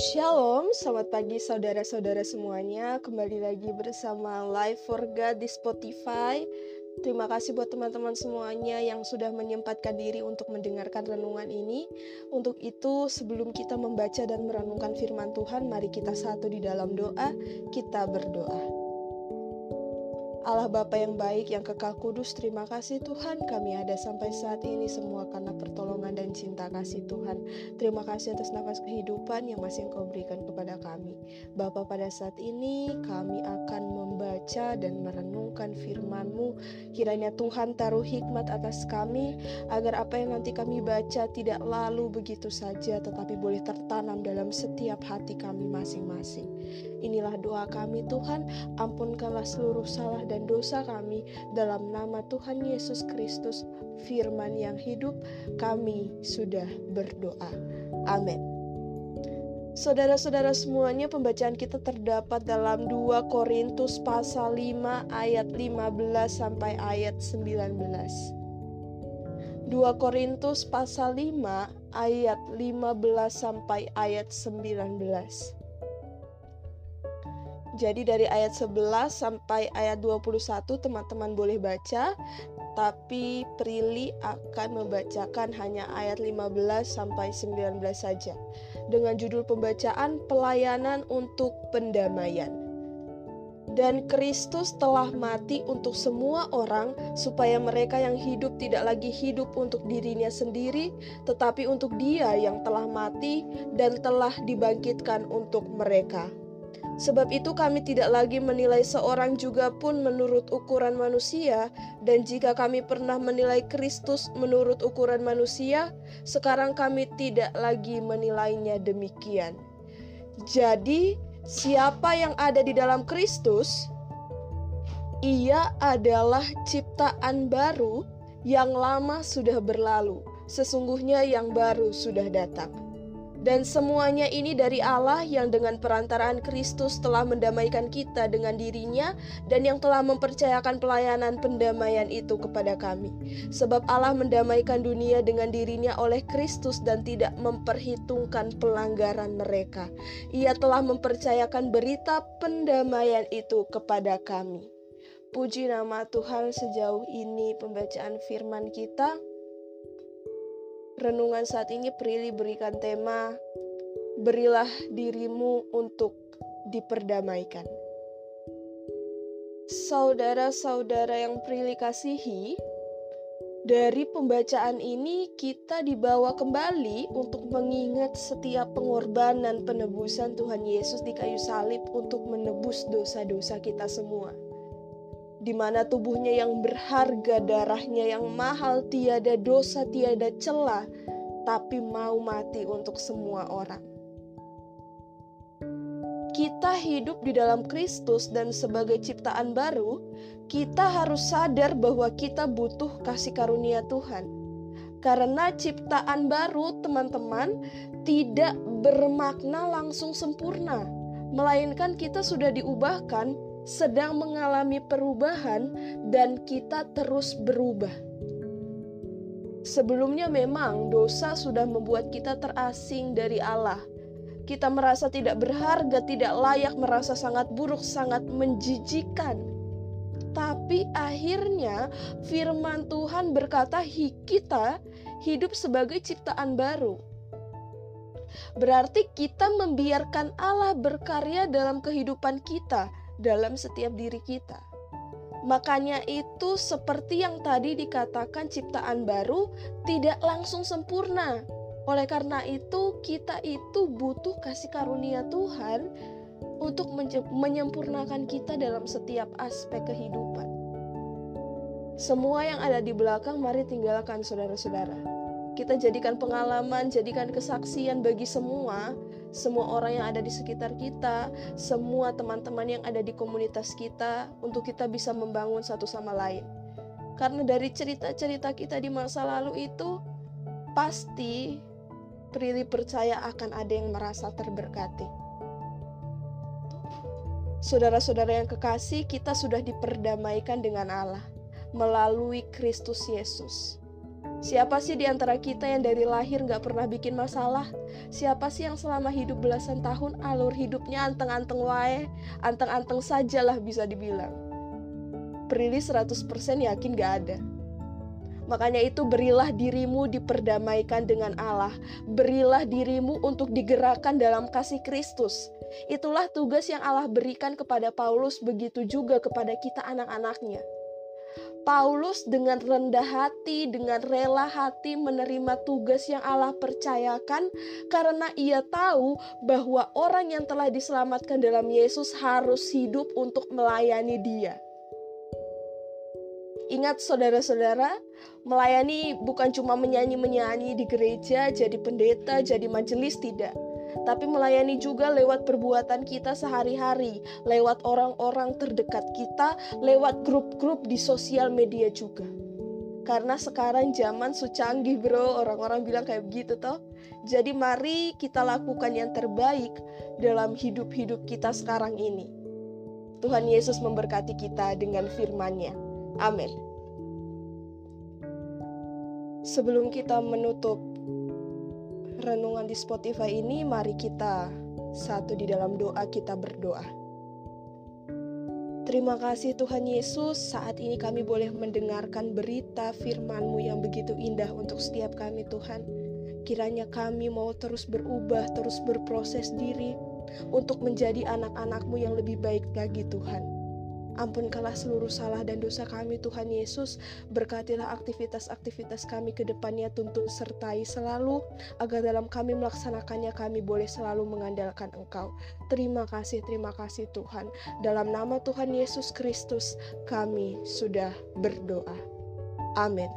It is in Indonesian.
Shalom, selamat pagi saudara-saudara semuanya. Kembali lagi bersama Live for God di Spotify. Terima kasih buat teman-teman semuanya yang sudah menyempatkan diri untuk mendengarkan renungan ini. Untuk itu, sebelum kita membaca dan merenungkan firman Tuhan, mari kita satu di dalam doa. Kita berdoa. Allah Bapa yang baik, yang kekal kudus, terima kasih Tuhan kami ada sampai saat ini semua karena pertolongan dan cinta kasih Tuhan. Terima kasih atas nafas kehidupan yang masih Engkau berikan kepada kami. Bapa pada saat ini kami akan membaca dan merenungkan firman-Mu. Kiranya Tuhan taruh hikmat atas kami agar apa yang nanti kami baca tidak lalu begitu saja tetapi boleh tertanam dalam setiap hati kami masing-masing. Inilah doa kami Tuhan, ampunkanlah seluruh salah dan dosa kami dalam nama Tuhan Yesus Kristus, firman yang hidup, kami sudah berdoa. Amin. Saudara-saudara semuanya pembacaan kita terdapat dalam 2 Korintus pasal 5 ayat 15 sampai ayat 19. 2 Korintus pasal 5 ayat 15 sampai ayat 19. Jadi dari ayat 11 sampai ayat 21 teman-teman boleh baca, tapi Prilly akan membacakan hanya ayat 15 sampai 19 saja. Dengan judul pembacaan pelayanan untuk pendamaian. Dan Kristus telah mati untuk semua orang, supaya mereka yang hidup tidak lagi hidup untuk dirinya sendiri, tetapi untuk Dia yang telah mati dan telah dibangkitkan untuk mereka. Sebab itu kami tidak lagi menilai seorang juga pun menurut ukuran manusia dan jika kami pernah menilai Kristus menurut ukuran manusia, sekarang kami tidak lagi menilainya demikian. Jadi, siapa yang ada di dalam Kristus, ia adalah ciptaan baru yang lama sudah berlalu, sesungguhnya yang baru sudah datang. Dan semuanya ini dari Allah yang dengan perantaraan Kristus telah mendamaikan kita dengan dirinya dan yang telah mempercayakan pelayanan pendamaian itu kepada kami. Sebab Allah mendamaikan dunia dengan dirinya oleh Kristus dan tidak memperhitungkan pelanggaran mereka. Ia telah mempercayakan berita pendamaian itu kepada kami. Puji nama Tuhan sejauh ini pembacaan firman kita renungan saat ini Prilly berikan tema Berilah dirimu untuk diperdamaikan. Saudara-saudara yang Prilly kasihi, dari pembacaan ini kita dibawa kembali untuk mengingat setiap pengorbanan penebusan Tuhan Yesus di kayu salib untuk menebus dosa-dosa kita semua di mana tubuhnya yang berharga, darahnya yang mahal, tiada dosa, tiada celah, tapi mau mati untuk semua orang. Kita hidup di dalam Kristus dan sebagai ciptaan baru, kita harus sadar bahwa kita butuh kasih karunia Tuhan. Karena ciptaan baru, teman-teman, tidak bermakna langsung sempurna, melainkan kita sudah diubahkan sedang mengalami perubahan dan kita terus berubah. Sebelumnya memang dosa sudah membuat kita terasing dari Allah. Kita merasa tidak berharga, tidak layak, merasa sangat buruk, sangat menjijikan. Tapi akhirnya firman Tuhan berkata kita hidup sebagai ciptaan baru. Berarti kita membiarkan Allah berkarya dalam kehidupan kita dalam setiap diri kita. Makanya itu seperti yang tadi dikatakan ciptaan baru tidak langsung sempurna. Oleh karena itu kita itu butuh kasih karunia Tuhan untuk menyempurnakan kita dalam setiap aspek kehidupan. Semua yang ada di belakang mari tinggalkan saudara-saudara kita jadikan pengalaman, jadikan kesaksian bagi semua, semua orang yang ada di sekitar kita, semua teman-teman yang ada di komunitas kita, untuk kita bisa membangun satu sama lain. Karena dari cerita-cerita kita di masa lalu itu, pasti Prilly percaya akan ada yang merasa terberkati. Saudara-saudara yang kekasih, kita sudah diperdamaikan dengan Allah melalui Kristus Yesus. Siapa sih di antara kita yang dari lahir gak pernah bikin masalah? Siapa sih yang selama hidup belasan tahun alur hidupnya anteng-anteng wae? Anteng-anteng sajalah bisa dibilang. Prilly 100% yakin gak ada. Makanya itu berilah dirimu diperdamaikan dengan Allah. Berilah dirimu untuk digerakkan dalam kasih Kristus. Itulah tugas yang Allah berikan kepada Paulus, begitu juga kepada kita anak-anaknya. Paulus dengan rendah hati, dengan rela hati menerima tugas yang Allah percayakan karena ia tahu bahwa orang yang telah diselamatkan dalam Yesus harus hidup untuk melayani dia. Ingat saudara-saudara, melayani bukan cuma menyanyi-menyanyi di gereja, jadi pendeta, jadi majelis, tidak tapi melayani juga lewat perbuatan kita sehari-hari, lewat orang-orang terdekat kita, lewat grup-grup di sosial media juga. Karena sekarang zaman sucanggih bro, orang-orang bilang kayak begitu toh. Jadi mari kita lakukan yang terbaik dalam hidup-hidup kita sekarang ini. Tuhan Yesus memberkati kita dengan firman-Nya. Amin. Sebelum kita menutup renungan di Spotify ini, mari kita satu di dalam doa kita berdoa. Terima kasih Tuhan Yesus, saat ini kami boleh mendengarkan berita firman-Mu yang begitu indah untuk setiap kami Tuhan. Kiranya kami mau terus berubah, terus berproses diri untuk menjadi anak-anak-Mu yang lebih baik lagi Tuhan. Ampunkanlah seluruh salah dan dosa kami Tuhan Yesus. Berkatilah aktivitas-aktivitas kami ke depannya tuntun sertai selalu agar dalam kami melaksanakannya kami boleh selalu mengandalkan Engkau. Terima kasih, terima kasih Tuhan. Dalam nama Tuhan Yesus Kristus kami sudah berdoa. Amin.